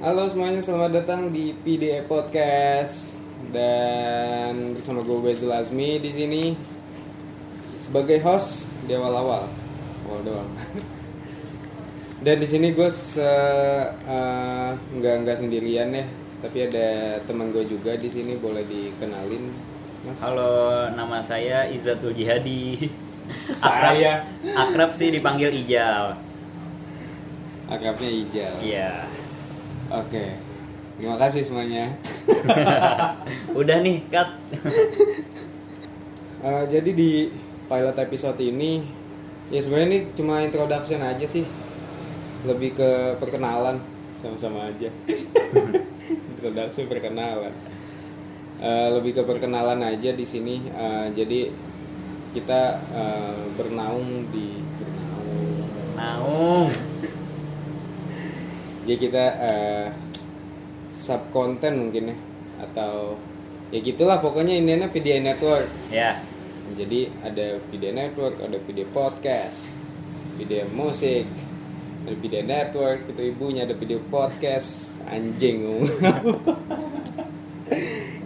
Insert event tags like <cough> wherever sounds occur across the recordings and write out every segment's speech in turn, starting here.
Halo semuanya, selamat datang di PDE Podcast dan bersama gue Bezul Azmi di sini sebagai host di awal-awal, awal doang. <laughs> Dan di sini gue se eh, nggak nggak sendirian ya, tapi ada teman gue juga di sini boleh dikenalin, Mas. Halo, nama saya Izzatul Jihadi. <laughs> Saya. Akrab, akrab sih dipanggil Ijal. Akrabnya Ijal. Iya. Oke, terima kasih semuanya. <laughs> Udah nih, cut. <laughs> Eh, jadi di pilot episode ini ya sebenarnya ini cuma introduction aja sih lebih ke perkenalan sama-sama aja <laughs> introduction perkenalan Eh, lebih ke perkenalan aja di sini Eh, jadi kita eh, bernaung di bernaung Naung. Jadi kita eh, sub konten mungkin ya atau ya gitulah pokoknya ini PDA Network Ya. Jadi ada video network, ada video podcast, video musik, ada video network, itu ibunya ada video podcast, anjing. <laughs>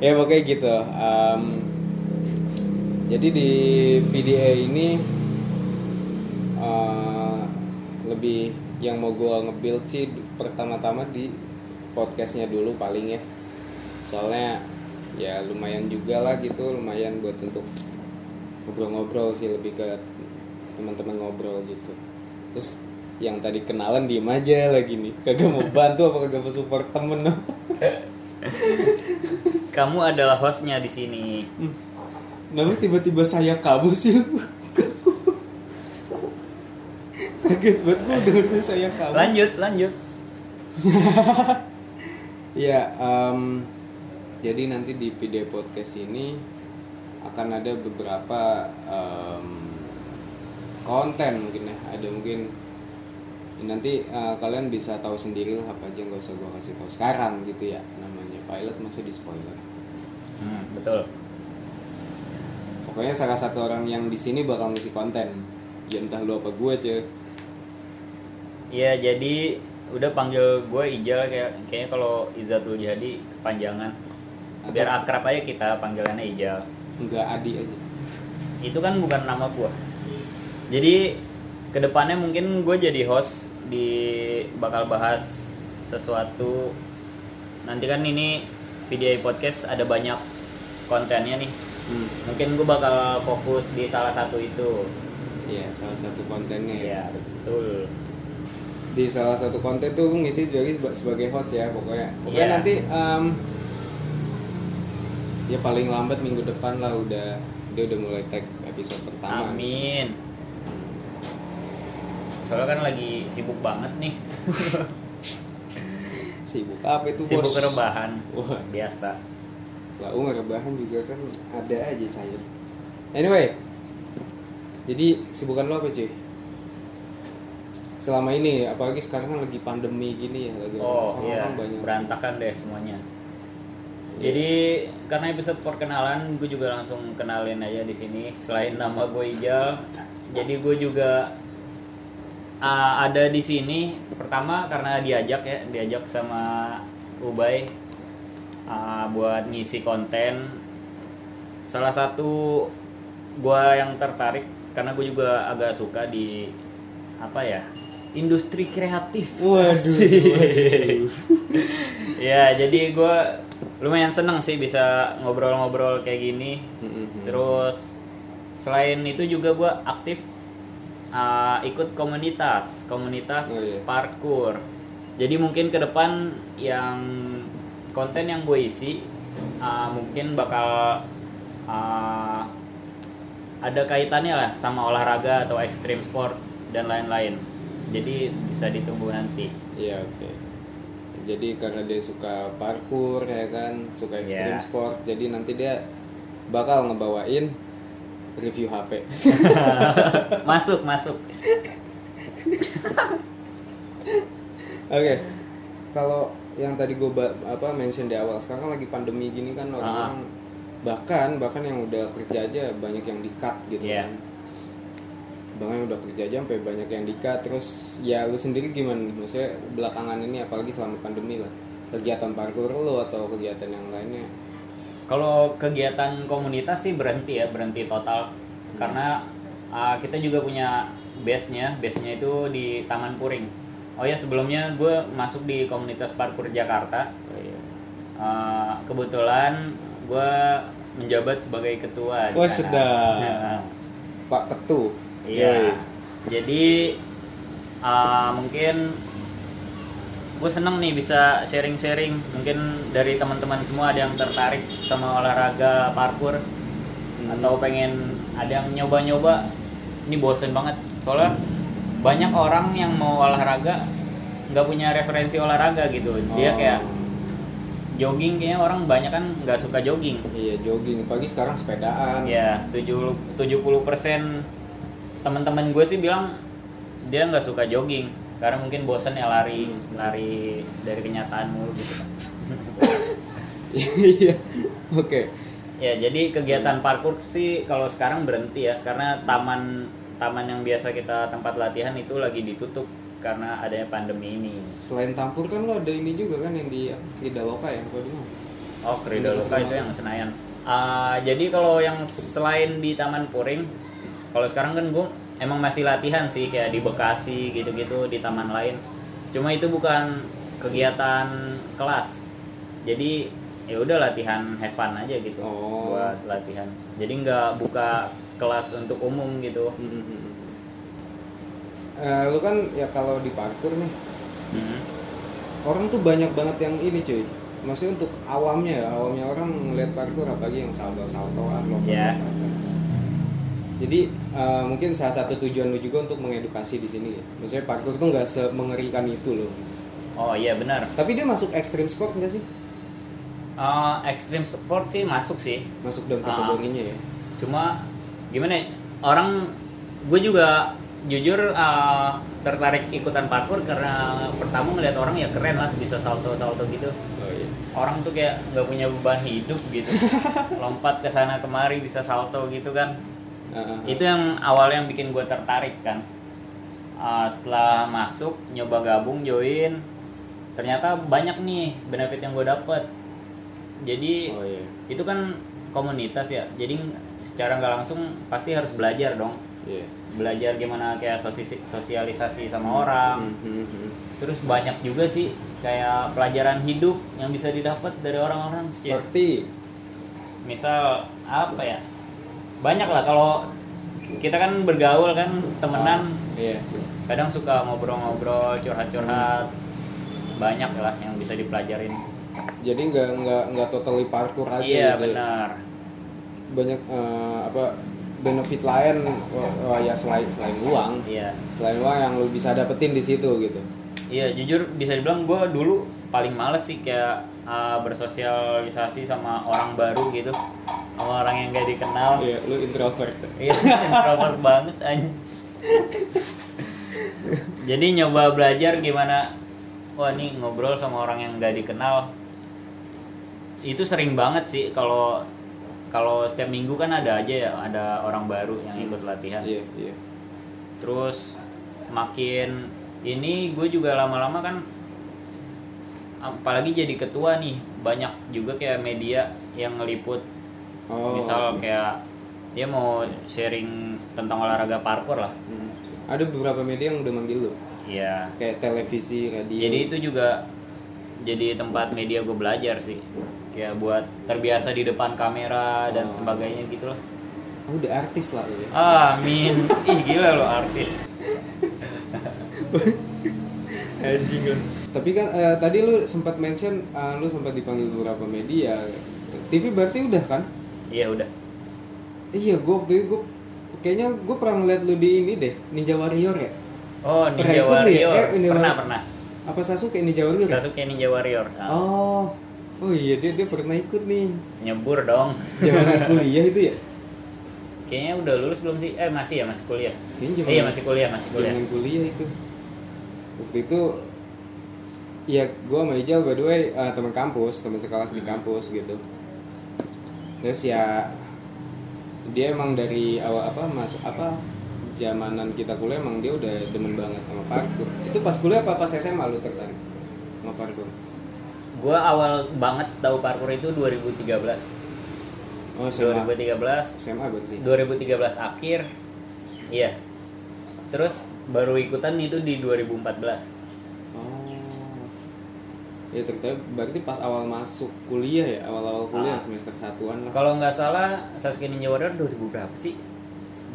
ya pokoknya gitu. Em, jadi di PDA ini eh, lebih yang mau gue nge-build sih pertama-tama di podcastnya dulu paling ya. Soalnya ya lumayan juga lah gitu, lumayan buat untuk ngobrol-ngobrol sih lebih ke teman-teman ngobrol gitu terus yang tadi kenalan diem aja lagi nih kagak mau bantu apa kagak mau support temen <laughs> Kamu adalah hostnya di sini. Kenapa tiba-tiba saya kamu sih kaget banget gue saya kamu Lanjut, lanjut. <laughs> ya em, jadi nanti di video podcast ini akan ada beberapa em, konten mungkin ya. Ada mungkin ya nanti eh, kalian bisa tahu sendiri lah apa aja nggak usah gua kasih tahu sekarang gitu ya. Namanya pilot masih di spoiler. Hmm, betul. pokoknya salah satu orang yang di sini bakal ngisi konten. Ya entah lu apa gue cuy. Iya, jadi udah panggil gue Ijal kayak kayaknya kalau Izzatul Jihadi kepanjangan. Biar akrab aja kita panggilannya Ijal. nggak adi aja. Itu kan bukan nama gua. Jadi ke depannya mungkin gue jadi host di bakal bahas sesuatu. Nanti kan ini PDI podcast ada banyak kontennya nih. Hmm. mungkin gue bakal fokus di salah satu itu. Ya salah satu kontennya. Ya ya betul di salah satu konten tuh ngisi juga seba- sebagai host ya pokoknya. Pokoknya Iya. nanti em, ya paling lambat minggu depan lah udah dia udah mulai tag episode pertama. Amin. Soalnya kan lagi sibuk banget nih. <laughs> Sibuk apa itu sibuk bos? rebahan. Wah. biasa. Lah um rebahan juga kan ada aja cair. Anyway jadi sibukan lo apa cuy selama ini apalagi sekarang kan lagi pandemi gini ya lagi Oh iya, banyak berantakan deh semuanya. Iya. Jadi karena episode perkenalan, gue juga langsung kenalin aja di sini. Selain nama gue Ijal, jadi gue juga uh, ada di sini. Pertama karena diajak ya, diajak sama Ubay uh, buat ngisi konten. Salah satu gue yang tertarik karena gue juga agak suka di apa ya industri kreatif. Waduh, waduh. <laughs> ya jadi gue lumayan seneng sih bisa ngobrol-ngobrol kayak gini Mm-mm. terus selain itu juga gue aktif uh, ikut komunitas komunitas Oh, iya. parkour jadi mungkin ke depan yang konten yang gue isi uh, mungkin bakal uh, ada kaitannya lah sama olahraga atau ekstrim sport dan lain-lain jadi bisa ditunggu nanti Iya oke. Jadi karena dia suka parkour ya kan, suka extreme Iya. sport, jadi nanti dia bakal ngebawain review HP. <laughs> masuk masuk <laughs> Oke. Kalau yang tadi gue apa mention di awal, sekarang kan lagi pandemi gini kan orang bahkan bahkan yang udah kerja aja banyak yang di cut gitu Iya. kan. Bahkan udah kerja aja sampai banyak yang dikat terus ya lu sendiri gimana nih? maksudnya belakangan ini apalagi selama pandemi lah kegiatan parkour lu atau kegiatan yang lainnya Kalau kegiatan komunitas sih berhenti ya, berhenti total. Karena uh, kita juga punya base-nya, base-nya itu di Taman Puring. Oh ya sebelumnya gue masuk di komunitas parkour Jakarta. oh, iya. Uh, kebetulan gue menjabat sebagai ketua. sedap. Nah, Pak Ketu Iya. Jadi uh, mungkin gue seneng nih bisa sharing-sharing. Mungkin dari teman-teman semua ada yang tertarik sama olahraga parkour Hmm. atau pengen ada yang nyoba-nyoba. Ini bosen banget. Soalnya banyak orang yang mau olahraga nggak punya referensi olahraga gitu. Dia Oh. kayak jogging kayaknya orang banyak kan nggak suka jogging. iya jogging pagi sekarang sepedaan Ya, 70 70% teman-teman gue sih bilang dia nggak suka jogging karena mungkin bosen ya lari lari dari kenyataan mulu gitu. iya oke Ya, jadi kegiatan parkour sih kalau sekarang berhenti ya karena taman taman yang biasa kita tempat latihan itu lagi ditutup karena adanya pandemi ini. selain tampur kan lo ada ini juga kan yang di Ridaloka ya di mana? Oh, Krida Loka itu yang Senayan. Ah, jadi kalau yang selain di Taman Puring, kalau sekarang kan gue emang masih latihan sih kayak di Bekasi gitu-gitu di taman lain. Cuma itu bukan kegiatan kelas. Jadi ya udah latihan have fun aja gitu Oh. buat latihan. Jadi nggak buka kelas untuk umum gitu. Hmm. Eh, lu kan ya kalau di parkour nih Hmm. orang tuh banyak banget yang ini cuy maksudnya untuk awamnya ya awamnya orang ngeliat parkour apalagi yang salto saltoan lompat Ya. Jadi eh, mungkin salah satu tujuan lu juga untuk mengedukasi di sini. Ya maksudnya parkour tuh nggak semengerikan itu loh. Oh iya benar. tapi dia masuk ekstrim sport nggak sih? Ah, extreme sport sih masuk sih. masuk dalam Ah. kategorinya ya? Cuma gimana ya, orang gue juga jujur uh, tertarik ikutan parkour karena pertama ngeliat orang ya keren lah bisa salto salto gitu. Oh iya. Orang tuh kayak nggak punya beban hidup gitu. <laughs> Lompat ke sana kemari bisa salto gitu kan Ah. itu yang awal yang bikin gue tertarik kan. Uh, setelah masuk nyoba gabung join. Ternyata banyak nih benefit yang gue dapet. Jadi oh iya. itu kan komunitas ya. Jadi secara nggak langsung pasti harus belajar dong. Iya. Belajar gimana kayak sosi- sosialisasi sama orang. Hmm, hmm, hmm. terus banyak juga sih kayak pelajaran hidup yang bisa didapat dari orang-orang. Seperti? Misal apa ya banyak lah kalau kita kan bergaul kan temenan. Iya. Kadang suka ngobrol-ngobrol curhat-curhat. Banyak lah yang bisa dipelajarin. Jadi nggak nggak nggak totally parkour aja iya gitu ya. benar. Banyak eh, apa benefit lain wah, ya selain selain uang. Iya. Selain uang yang lu bisa dapetin di situ gitu. Iya jujur bisa dibilang gue dulu paling males sih kayak uh, bersosialisasi sama orang baru gitu sama orang yang gak dikenal. Iya lu introvert. Iya introvert banget anjing. Jadi nyoba belajar gimana Wah nih ngobrol sama orang yang gak dikenal. Itu sering banget sih kalau kalau setiap minggu kan ada aja ya ada orang baru yang ikut latihan. Iya iya. Terus makin ini gue juga lama-lama kan apalagi jadi ketua nih banyak juga kayak media yang ngeliput oh. Misal kayak dia mau sharing tentang olahraga parkour lah. Hmm. ada beberapa media yang udah manggil lu? Ya kayak televisi radio. Jadi itu juga jadi tempat media gue belajar sih. Kayak buat terbiasa di depan kamera dan Oh. sebagainya gitu loh. Oh, udah artis lah lu ya? Amin. <laughs> Ih gila lo artis. <laughs> Anjing tapi kan eh, tadi lu sempat mention eh, lu sempat dipanggil beberapa media. TV berarti udah kan iya udah. Iya gue waktu itu gue kayaknya gue pernah ngeliat lu di ini deh Ninja Warrior ya? Oh Pernah Ninja ikut lu ya? Warrior. Eh, Ninja pernah Warrior. pernah. Apa Sasuke Ninja Warrior? Ya? Sasuke Ninja Warrior Ah, oh. Oh iya dia dia pernah ikut nih. Nyebur dong. Zaman <laughs> kuliah itu ya? Kayaknya udah lulus belum sih? Eh masih ya masih kuliah. Zaman- iya masih kuliah masih kuliah. zaman kuliah itu. Waktu itu ya gue sama Ijal by the way eh, teman kampus teman sekelas di Hmm. kampus gitu terus ya dia emang dari awal apa masuk apa zamanan kita kuliah emang dia udah demen banget sama parkour. Itu pas kuliah apa pas SMA lu tertarik sama parkour? Gua awal banget tahu parkour itu 2013. oh SMA 2013 SMA berarti? 2013 akhir. Iya. Terus baru ikutan itu di 2014 Oh. Ya ternyata berarti pas awal masuk kuliah ya, awal-awal kuliah Ah. semester satuan lah. kalau nggak salah Sasuke Ninja Warrior 2000 berapa sih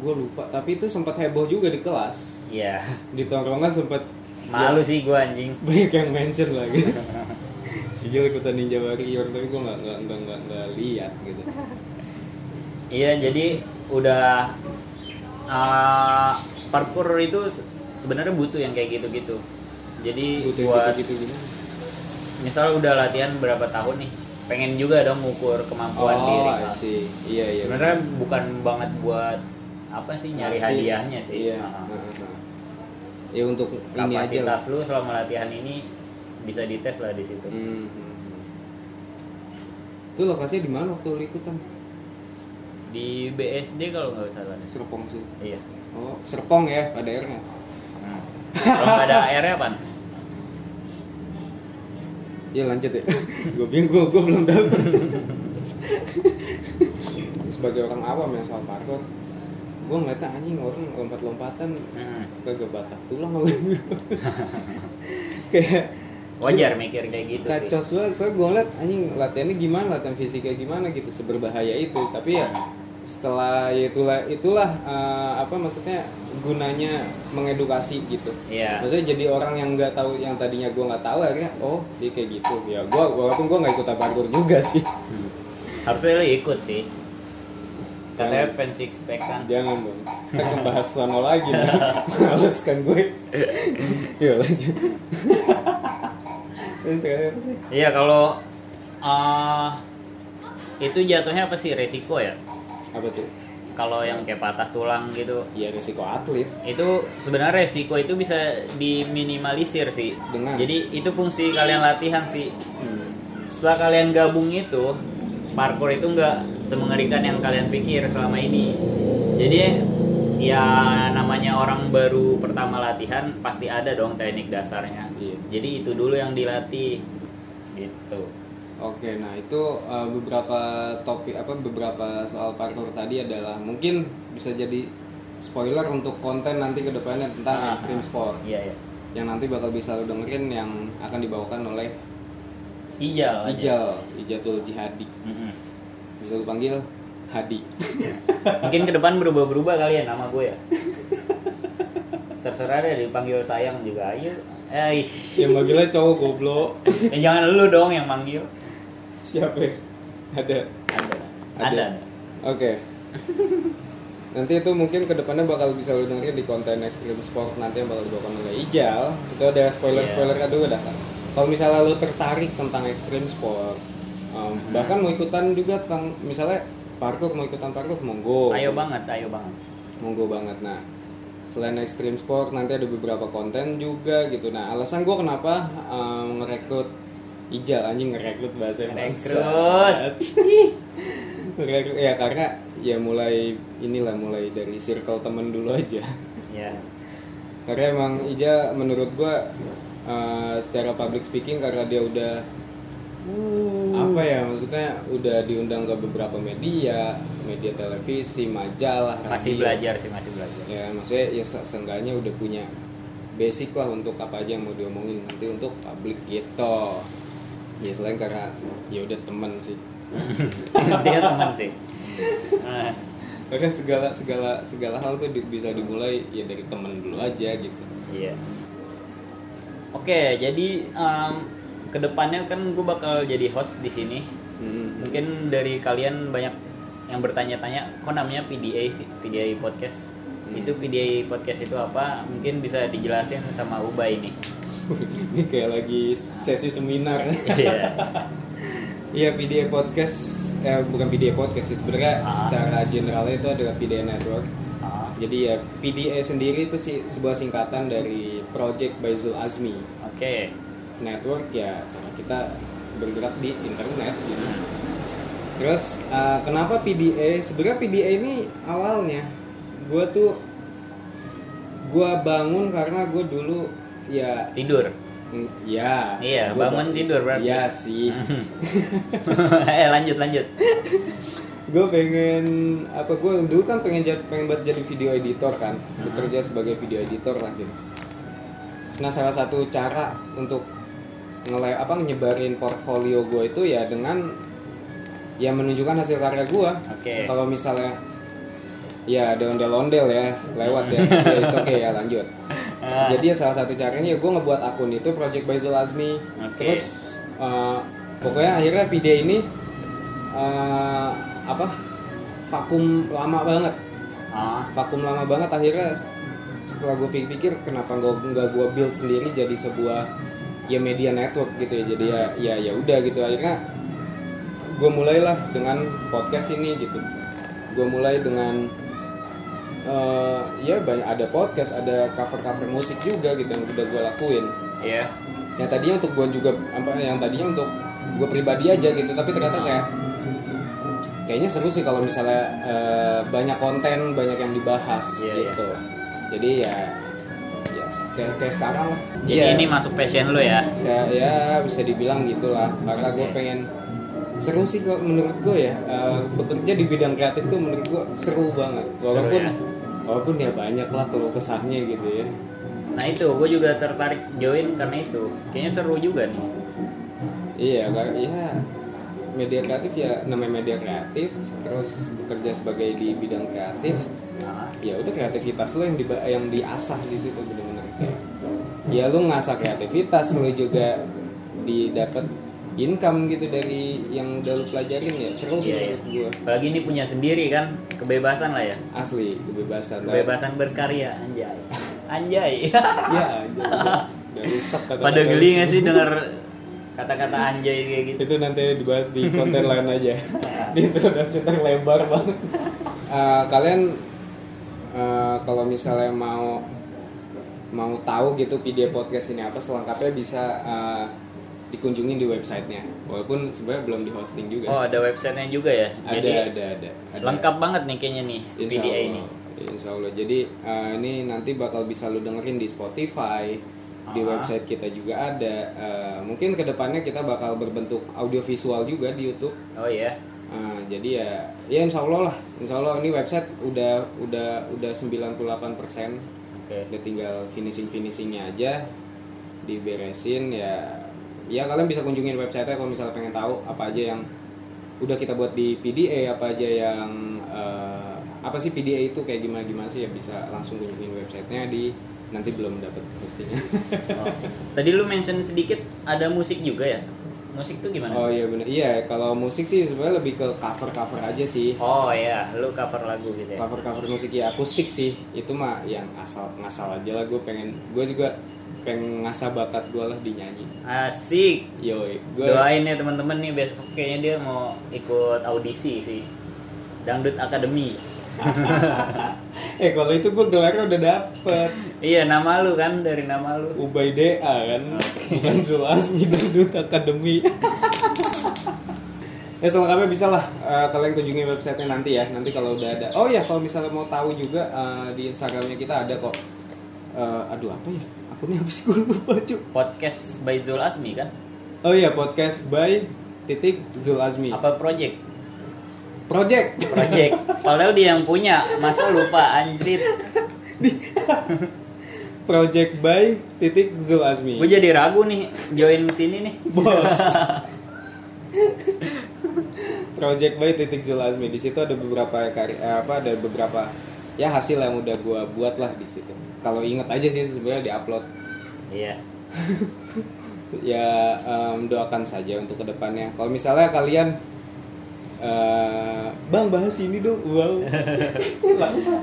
Gue lupa, tapi itu sempat heboh juga di kelas. iya Di tongkrongan sempat malu sih gua anjing banyak yang mention lagi. <laughs> si Jul ikutan Ninja Warrior, tapi gue nggak nggak nggak nggak nggak lihat gitu. iya jadi udah uh, parkour itu se- sebenarnya butuh yang kayak gitu-gitu jadi Butuh buat gitu gitu? Misal udah latihan berapa tahun nih pengen juga dong ngukur kemampuan Oh, diri I see. Iya iya. sebenarnya bukan banget buat apa sih nyari hadiahnya sih Iya. Nah, Heeh. Ya untuk ini aja kapasitas lu selama latihan ini bisa dites lah di situ Hmm, hmm, hmm. Itu lokasinya di mana waktu lu ikutan? di BSD kalau nggak salah. Serpong sih. iya Oh, Serpong ya, ada R-nya. Hmm. kalau nggak ada air apa Ya lanjut ya. gue bingung, gue, gue belum dapet. Sebagai orang awam yang soal parkour, gue ngeliatnya anjing orang lompat-lompatan Hmm. kagak batah tulang apa kayak wajar mikir kayak gitu sih kacau banget soalnya gue ngeliat anjing latihannya gimana latihan fisiknya gimana gitu seberbahaya itu tapi ya setelah ya itulah itulah eh, apa maksudnya gunanya mengedukasi gitu. Iya. maksudnya jadi orang yang nggak tahu yang tadinya gue nggak tahu akhirnya oh dia kayak gitu. Ya gue walaupun gue nggak ikut parkour juga sih. Hmm. harusnya lu ikut sih. Katanya pen six pack kan jangan dong. Kita kan bahas sono lagi nih. Males kan gue <laughs> ya lanjut. Iya kalau uh, itu jatuhnya apa sih? Resiko ya apa tuh? Kalau yang kayak patah tulang gitu. Ya resiko atlet. Itu sebenarnya resiko itu bisa diminimalisir sih. Dengan? jadi itu fungsi kalian latihan sih. Hmm. setelah kalian gabung itu parkour itu nggak semengerikan yang kalian pikir selama ini. Jadi ya namanya orang baru pertama latihan pasti ada dong teknik dasarnya. Iya. jadi itu dulu yang dilatih. Gitu Oke, nah itu uh, beberapa topik apa beberapa soal parkour tadi adalah mungkin bisa jadi spoiler untuk konten nanti ke depannya tentang Ah, extreme sport iya ya yang nanti bakal bisa lo dengerin yang akan dibawakan oleh Ijal. Ijal, Ijatul Jihadi. Mm-mm. Bisa lu panggil Hadi. mungkin ke depan berubah-berubah kali ya nama gue ya terserah deh dipanggil sayang juga ayo eh yang manggilnya cowok goblok. ya jangan lu dong yang manggil Siapa? ya? Ada. ada Ada. ada, Oke. <laughs> nanti itu mungkin ke depannya bakal bisa lu dengerin di konten extreme sport nanti yang bakal dibawakan oleh Ijal. Itu ada spoiler-spoiler Iya. dulu dah. Kalau misalnya lu tertarik tentang extreme sport, um, Hmm. bahkan mau ikutan juga tentang misalnya parkour mau ikutan parkour monggo. ayo banget ayo banget Monggo banget. Nah, selain extreme sport nanti ada beberapa konten juga gitu. Nah, alasan gua kenapa um, ngerekrut Ijal anjing ngerekrut bahasa Ngerekrut. <laughs> Ngerekrut ya karena ya mulai inilah mulai dari circle temen dulu aja. ya Karena emang Ija menurut gua uh, secara public speaking karena dia udah apa ya maksudnya udah diundang ke beberapa media, media televisi, majalah, masih radio. belajar sih masih belajar ya maksudnya ya se- seenggaknya udah punya basic lah untuk apa aja yang mau diomongin nanti untuk publik gitu ya selain karena ya udah temen sih. <laughs> Dia teman sih. Nah, karena segala segala segala hal tuh di- bisa dimulai ya dari temen dulu aja gitu. Iya. Oke jadi em, ke depannya kan gue bakal jadi host di sini. Hmm. mungkin dari kalian banyak yang bertanya-tanya kok namanya PDA sih? PDA podcast. Hmm. itu PDA podcast itu apa? Mungkin bisa dijelasin sama Ubay ini <laughs> ini kayak lagi sesi seminar iya <laughs> Iya PDA podcast eh bukan PDA podcast sih sebenarnya Ah. secara generalnya itu adalah PDA network Ah, jadi ya PDA sendiri itu sih sebuah singkatan dari Project by Zul Azmi oke network ya karena kita bergerak di internet gitu. Hmm. Terus uh, kenapa PDA? Sebenarnya PDA ini awalnya gue tuh gue bangun karena gue dulu ya Tidur. ya Iya, gua bangun ba- tidur berarti. iya sih. <laughs> Eh lanjut lanjut. <laughs> gue pengen apa gue dulu kan pengen pengen buat jadi video editor kan. Bekerja sebagai video editor lah gitu. Nah salah satu cara untuk ngele apa nyebarin portfolio gue itu ya dengan ya menunjukkan hasil karya gue Oke. kalau misalnya ya ada ondel-ondel ya lewat ya. Ya it's oke ya lanjut <laughs> Ah. jadi ya salah satu caranya gue ngebuat akun itu Project by Zul Azmi Oke. terus eh, pokoknya akhirnya video ini eh, apa vakum lama banget. Ah, vakum lama banget akhirnya setelah gue pikir kenapa nggak nggak gue build sendiri jadi sebuah ya media network gitu ya. Jadi ya ya ya udah gitu. Akhirnya gue mulailah dengan podcast ini gitu. Gue mulai dengan eh, ya banyak ada podcast ada cover cover musik juga gitu yang udah gue lakuin iya. yang tadinya untuk gue juga apa yang tadinya untuk gue pribadi aja gitu tapi ternyata kayak kayaknya seru sih kalau misalnya eh, banyak konten banyak yang dibahas Iya, gitu jadi ya ya kayak, kayak sekarang lah Jadi Iya, ini masuk passion lo ya. saya ya bisa dibilang gitulah karena gue Oke. pengen seru sih kok menurut gue ya eh, bekerja di bidang kreatif tuh menurut gue seru banget walaupun ya? walaupun ya banyak lah kalau kesahnya gitu ya Nah itu, gue juga tertarik join karena itu. Kayaknya seru juga nih. Iya, karena ya media kreatif ya namanya media kreatif, terus bekerja sebagai di bidang kreatif, Nah, ya udah kreativitas lo yang di yang diasah di situ benar-benar kayak. Ya lu ngasah kreativitas, lu juga didapat income gitu dari yang udah lu pelajarin ya seru sih Iya, iya. menurut gue apalagi ini punya sendiri kan, kebebasan lah ya. asli kebebasan Kebebasan berkarya, anjay. <laughs> Anjay. ya anjir, udah rusak kata Pada geli gak sih dengar kata-kata anjay kayak gitu? itu nanti dibahas di konten lain aja <laughs> <laughs> di introduction terlebar banget Eh, kalian eh, kalau misalnya mau mau tahu gitu video podcast ini apa selengkapnya bisa eh, dikunjungi di websitenya walaupun sebenarnya belum di hosting juga Oh ada websitenya juga ya? ada, Jadi ada ada ada lengkap banget nih kayaknya nih Insya PDA Allah. ini. Insya Allah. Jadi eh, ini nanti bakal bisa lu dengerin di Spotify, di Ah. website kita juga ada. Eh, mungkin ke depannya kita bakal berbentuk audiovisual juga di YouTube. Oh iya. Eh, jadi ya, ya Insya Allah lah. Insya Allah ini website udah udah udah 98 Oke. Udah tinggal finishing finishingnya aja, diberesin ya. Ya kalian bisa kunjungin website kalau misalnya pengen tahu apa aja yang udah kita buat di PDA apa aja yang eh, apa sih PDA itu kayak gimana gimana sih ya bisa langsung kunjungin websitenya di nanti belum dapat postingnya. Oh. Tadi lu mention sedikit ada musik juga ya? Musik tuh gimana? oh iya bener iya kalau musik sih sebenarnya lebih ke cover cover aja sih. Oh iya, lu cover lagu gitu ya. Cover cover musik ya akustik sih itu mah yang asal ngasal aja lah gue pengen gue juga pengen ngasah bakat gue lah di nyanyi. Asik. Yoi, gue Doain ya teman-teman nih besok kayaknya dia mau ikut audisi sih. Dangdut Academy. <laughs> eh kalau itu gue gelarnya udah dapet <laughs> Iya, nama lu kan dari nama lu. Ubay DA kan bukan Zul Asmi <laughs> Dangdut Academy ya selengkapnya bisa lah eh, kalian kunjungi websitenya nanti ya nanti kalau udah ada oh ya kalau misalnya mau tahu juga eh, di Instagramnya kita ada kok Eh, aduh apa ya akunnya habis gue lupa cu Podcast by Zul Asmi kan? oh iya podcast by titik Zul Azmi Apa project? project Project. Padahal dia yang punya, masa lupa anjrit. project by titik Zul Azmi Gue jadi ragu nih join sini nih. bos <laughs> Project by titik Zul Azmi di situ ada beberapa karya eh, apa ada beberapa ya hasil yang udah gua buat lah di situ. Kalau inget aja sih sebenarnya diupload. Iya. <laughs> ya em, doakan saja untuk ke depannya. Kalau misalnya kalian eh, bang bahas ini dong. Wow. <laughs> Langsung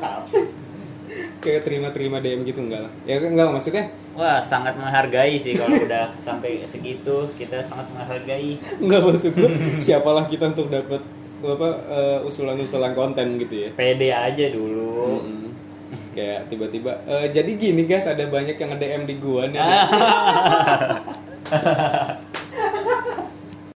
kayak terima-terima DM gitu enggak lah. Ya enggak maksudnya? Wah, sangat menghargai sih kalau udah sampai segitu. Kita sangat menghargai. enggak maksud gua siapalah kita untuk dapat apa eh, usulan-usulan konten gitu ya Pede aja dulu. Mm-mm. kayak tiba-tiba "Eh, jadi gini guys ada banyak yang nge-DM di gua nih <laughs> <laughs>